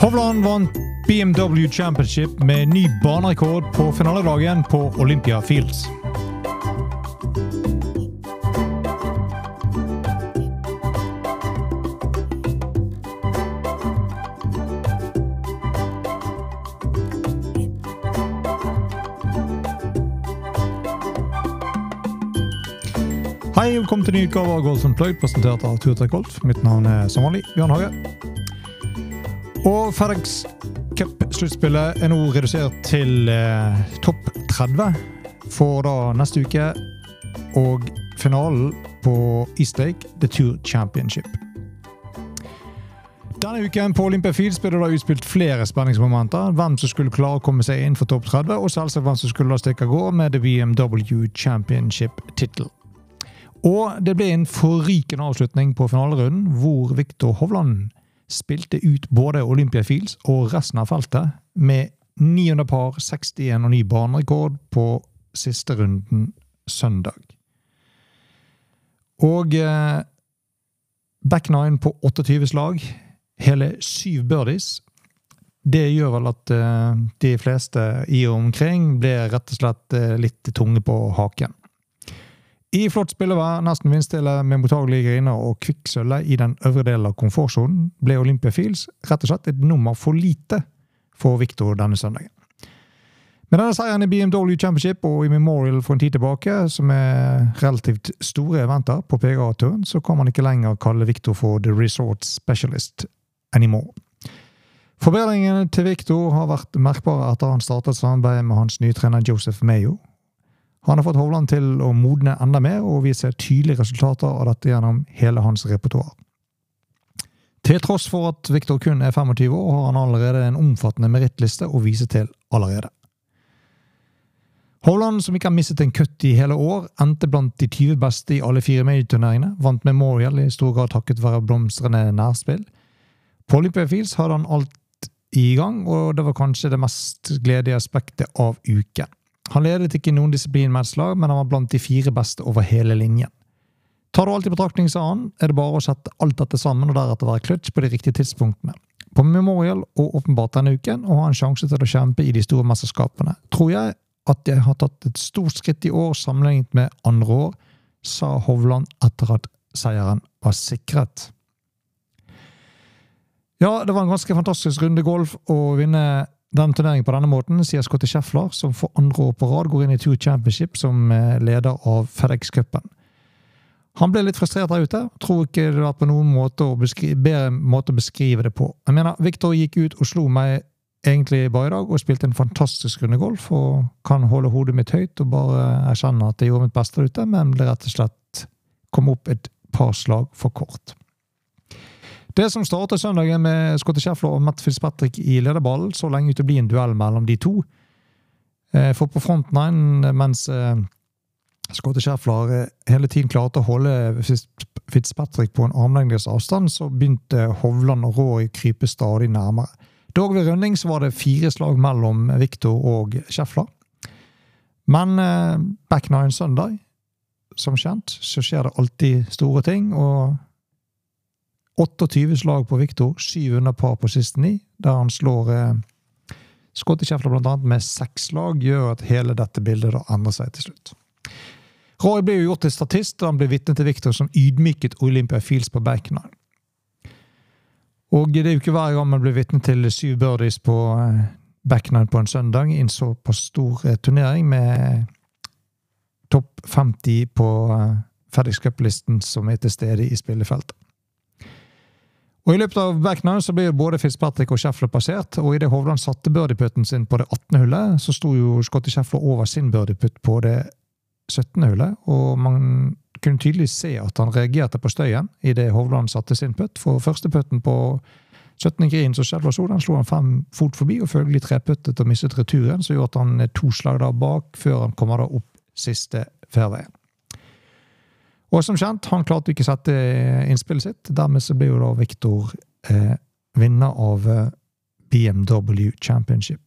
Hovland vant BMW Championship med ny banerekord på finaledagen på Olympia Fields. Hei, velkommen til ny utgave av Golf Pløyd, presentert av Turtreck Golf. Mitt navn er som vanlig Bjørn Hage. Og FedEx Cup-sluttspillet er nå redusert til eh, topp 30 for da neste uke. Og finalen på Eastlake, The Tour Championship. Denne uken på Olympia Fields ble det da utspilt flere spenningsmomenter. Hvem som skulle klare å komme seg inn for topp 30, og selvsagt hvem som skulle la stikke av gårde med The BMW Championship-tittel. Og det ble en forrykende avslutning på finalerunden, hvor Viktor Hovland spilte ut både Olympia Fields og resten av feltet med 900 par, 61 og ny banerekord på siste runden søndag. Og eh, back nine på 28 slag, hele syv birdies. Det gjør vel at eh, de fleste i og omkring ble rett og slett eh, litt tunge på haken. I flott spillevær, nesten vindstille med mottagelige griner og kvikksølve i den øvre delen av komfortsonen, ble Olympia Fields rett og slett et nummer for lite for Victor denne søndagen. Med denne seieren i BMW Championship og i Memorial for en tid tilbake, som er relativt store eventer på PGA-turen, så kan man ikke lenger kalle Victor for The Resort Specialist anymore. Forbedringene til Victor har vært merkbare etter han startet samarbeidet med hans nye trener Joseph Mayo, han har fått Hovland til å modne enda mer og vise tydelige resultater av dette gjennom hele hans repertoar. Til tross for at Viktor kun er 25 år, har han allerede en omfattende merittliste å vise til allerede. Hovland, som ikke har mistet en kutt i hele år, endte blant de 20 beste i alle fire medieturneringene, vant Memorial i stor grad takket være blomstrende nærspill. På Olympia Fields hadde han alt i gang, og det var kanskje det mest gledelige aspektet av uken. Han ledet ikke noen disiplin med et slag, men han var blant de fire beste over hele linjen. Tar du alt i betraktning, sa han, er det bare å sette alt dette sammen og deretter være clutch på de riktige tidspunktene. På Memorial og åpenbart denne uken, og ha en sjanse til å kjempe i de store mesterskapene. Tror jeg at jeg har tatt et stort skritt i år sammenlignet med andre år, sa Hovland etter at seieren var sikret. Ja, det var en ganske fantastisk runde golf å vinne den turneringen på denne måten, sier Scotty Scheffler, som for andre år på rad går inn i Tour Championship som leder av FedEx-cupen. Han ble litt frustrert der ute. Tror ikke det var på noen måte å bedre måte å beskrive det på. Jeg mener, Victor gikk ut og slo meg egentlig bare i dag og spilte en fantastisk runde golf og kan holde hodet mitt høyt og bare erkjenne at jeg gjorde mitt beste der ute, men ble rett og slett kom opp et par slag for kort. Det som startet søndagen med Scotty Scheffler og Matt Fitzpatrick i lederballen, så lenge ut til å en duell mellom de to. For på front nine, mens Scotty Scheffler hele tiden klarte å holde Fitzpatrick på en armlengdes avstand, så begynte Hovland og Rory krype stadig nærmere. Dog ved runding så var det fire slag mellom Victor og Scheffler. Men back nine søndag, som kjent, så skjer det alltid store ting. og 28 slag på Victor, 700 par på siste ni, der han slår eh, Scheffler blant annet med seks slag, gjør at hele dette bildet da endrer seg til slutt. Roy ble jo gjort til statist da han ble vitne til Victor som ydmyket Olympia Fields på back. Og det er jo ikke hver gang man blir vitne til syv birdies på eh, nine på en søndag i en såpass stor turnering med topp 50 på FedEx Cup-listen som er til stede i spillefeltet. Og I løpet av back nine så ble både Fitzpatrick og Schäffler passert, og idet Hovland satte birdieputten sin på det 18. hullet, så sto jo Scotty Schäffler over sin birdieputt på det 17. hullet, og man kunne tydelig se at han reagerte på støyen idet Hovland satte sin putt. For første putten på 17. green så Schäffler så, den slo han fem fot forbi, og følgelig treputtet og mistet returen, så gjorde at han to slag da bak før han kommer da opp siste fairwayen. Og som kjent, han klarte ikke å sette innspillet sitt. Dermed så blir jo da Victor eh, vinner av BMW Championship.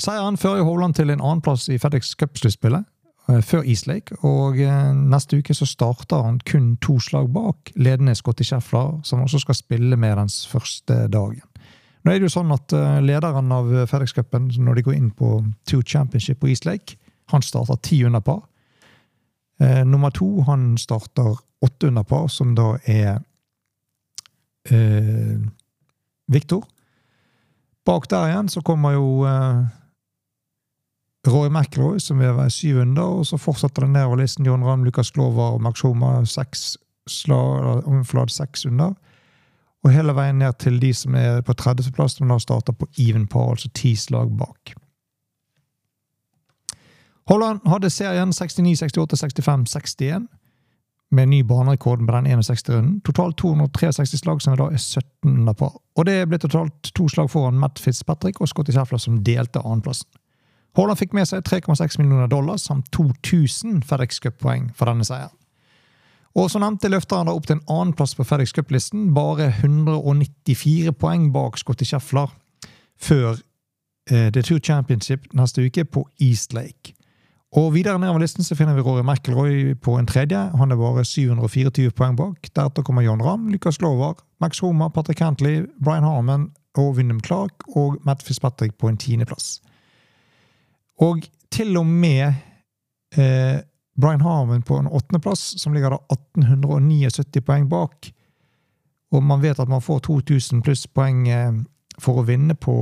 Seieren fører Hovland til en annenplass i FedEx Cup-sluttspillet. eh, før Eastlake, og eh, neste uke så starter han kun to slag bak ledende Scotty Scheffler, som også skal spille med dens første dagen. Nå er det jo sånn at eh, Lederen av FedEx-cupen, når de går inn på Two Championship på Eastlake, han starter ti under par. Eh, nummer to han starter åtte under par, som da er eh, Viktor. Bak der igjen så kommer jo eh, Roy McIlroy, som vil være syv under, og så fortsetter det nedover listen. John Ramm, Lukas Glover Max Homa seks slag, seks under. Og hele veien ned til de som er på 30.-plass, som da starter på even par, altså ti slag bak. Holland hadde serien 69, 68, 65, 61, med ny banerekord med den 61-runden. Totalt 263 slag, som da er 17 under par. Og det ble totalt to slag foran Matt Fitzpatrick og Scotty Sheffler, som delte annenplassen. Haaland fikk med seg 3,6 millioner dollar samt 2000 FedEx Cup-poeng for denne seieren. Og som nevnt løfter han da opp til en annenplass på FedEx Cup-listen, bare 194 poeng bak Scotty Sheffler, før eh, The Tour Championship neste uke på East Lake. Og Videre nedover listen så finner vi Rory McIlroy på en tredje. Han er bare 724 poeng bak. Deretter kommer John Ramm, Lucas Glover, Max Homer, Patrick Cantley, Brian Harman og Wyndham Clark og Matt Fitzpatrick på en tiendeplass. Og til og med eh, Brian Harman på en åttendeplass, som ligger da 1879 poeng bak. Og man vet at man får 2000 pluss poeng eh, for å vinne på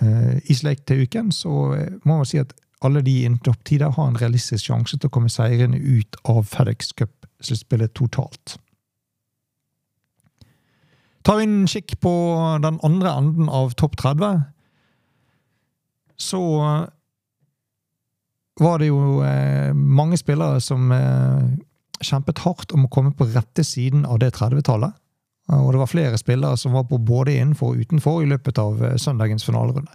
eh, Islake til uken, så eh, må man si at alle de innen topptider har en realistisk sjanse til å komme seirende ut av FedEx Cup-sluttspillet totalt. Tar vi en kikk på den andre enden av topp 30, så var det jo eh, mange spillere som eh, kjempet hardt om å komme på rette siden av det 30-tallet. Og det var flere spillere som var på både innenfor og utenfor i løpet av eh, søndagens finalerunde.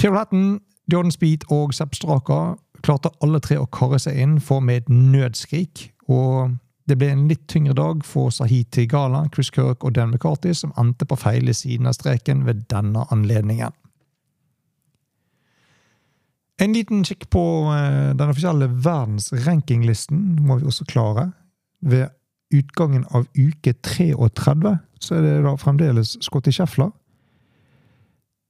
Theo Hatton, Jordan Speed og Sepp Straka klarte alle tre å karre seg inn for med et nødskrik. Og det ble en litt tyngre dag for Sahiti Gala, Chris Kirk og Dan McCarthy, som endte på feil siden av streken ved denne anledningen. En liten kikk på eh, den offisielle verdensrankinglisten må vi også klare. Ved utgangen av uke 33 så er det da fremdeles Scotty Scheffler.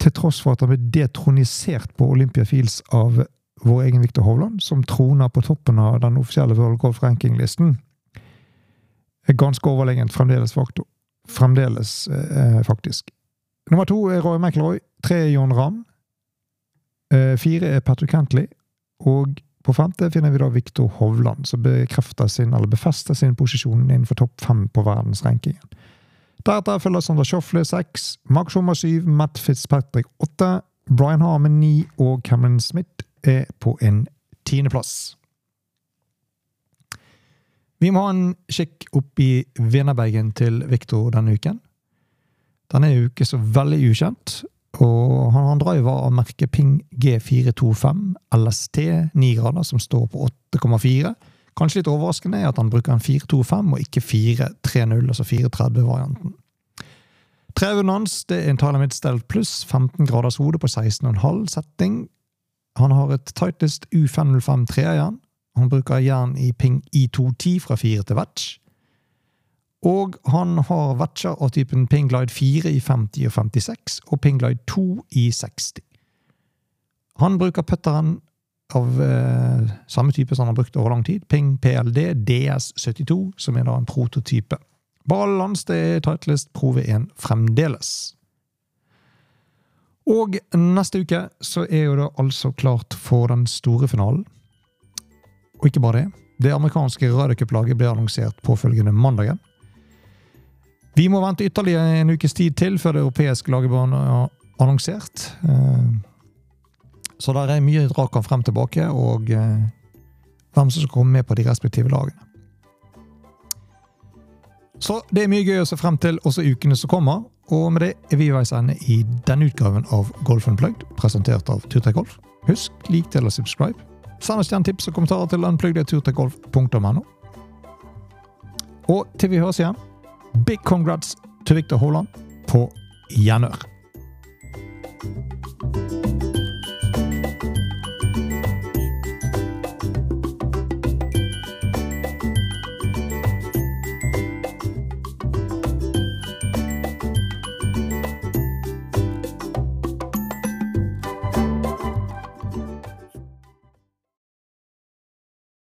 Til tross for at han ble detronisert på Olympia Fields av vår egen Viktor Hovland, som troner på toppen av den offisielle World Golf Ranking-listen. Ganske overlegent fremdeles, faktor. fremdeles eh, faktisk. Nummer to er Roy McIlroy. Tre er John Ramm. Eh, fire er Patrick Cantley, og på femte finner vi da Viktor Hovland, som bekrefter sin, eller befester sin posisjon innenfor topp fem på verdensrankingen. Deretter følger Sandra Schoffle seks, Mark Schummer syv, Matt Fitzpatrick åtte, Brian Harmen ni og Cameron Smith er på en tiendeplass. Vi må ha en kikk opp i vinnerbagen til Viktor denne uken. Denne ikke så veldig ukjent, og han har en driver av merket Ping G425 LST 9 grader, som står på 8,4. Kanskje litt overraskende er at han bruker en 4-2-5 og ikke 4-3-0, altså 430-varianten. Treven hans det er en Tyler Midstelt pluss 15 graders hode på 16,5 setting. Han har et Tightest U505 trejern. Han bruker jern i Ping I210 fra 4 til Vetch. Og han har vetcher av typen Pinglide 4 i 50 og 56 og Pinglide 2 i 60. Han bruker putteren av eh, samme type som han har brukt over lang tid, Ping PLD DS72, som er da en prototype. Balans det er Titleist Pro V1 fremdeles. Og neste uke så er jo det altså klart for den store finalen. Og ikke bare det. Det amerikanske radiocuplaget ble annonsert påfølgende mandag. Vi må vente ytterligere en ukes tid til før det europeiske laget blir annonsert. Eh, så der er mye dragkamp frem tilbake, og eh, hvem som skal komme med på de respektive lagene. Så det er mye gøy å se frem til også ukene som kommer. Og med det er vi i veis ende i denne utgaven av Golf Unplugged, presentert av Turtek Golf. Husk, lik, del og subscribe. Send oss gjerne tips og kommentarer til unpluggedturtekgolf.no. Og til vi høres igjen Big congrats til Victor Haaland på gjenhør.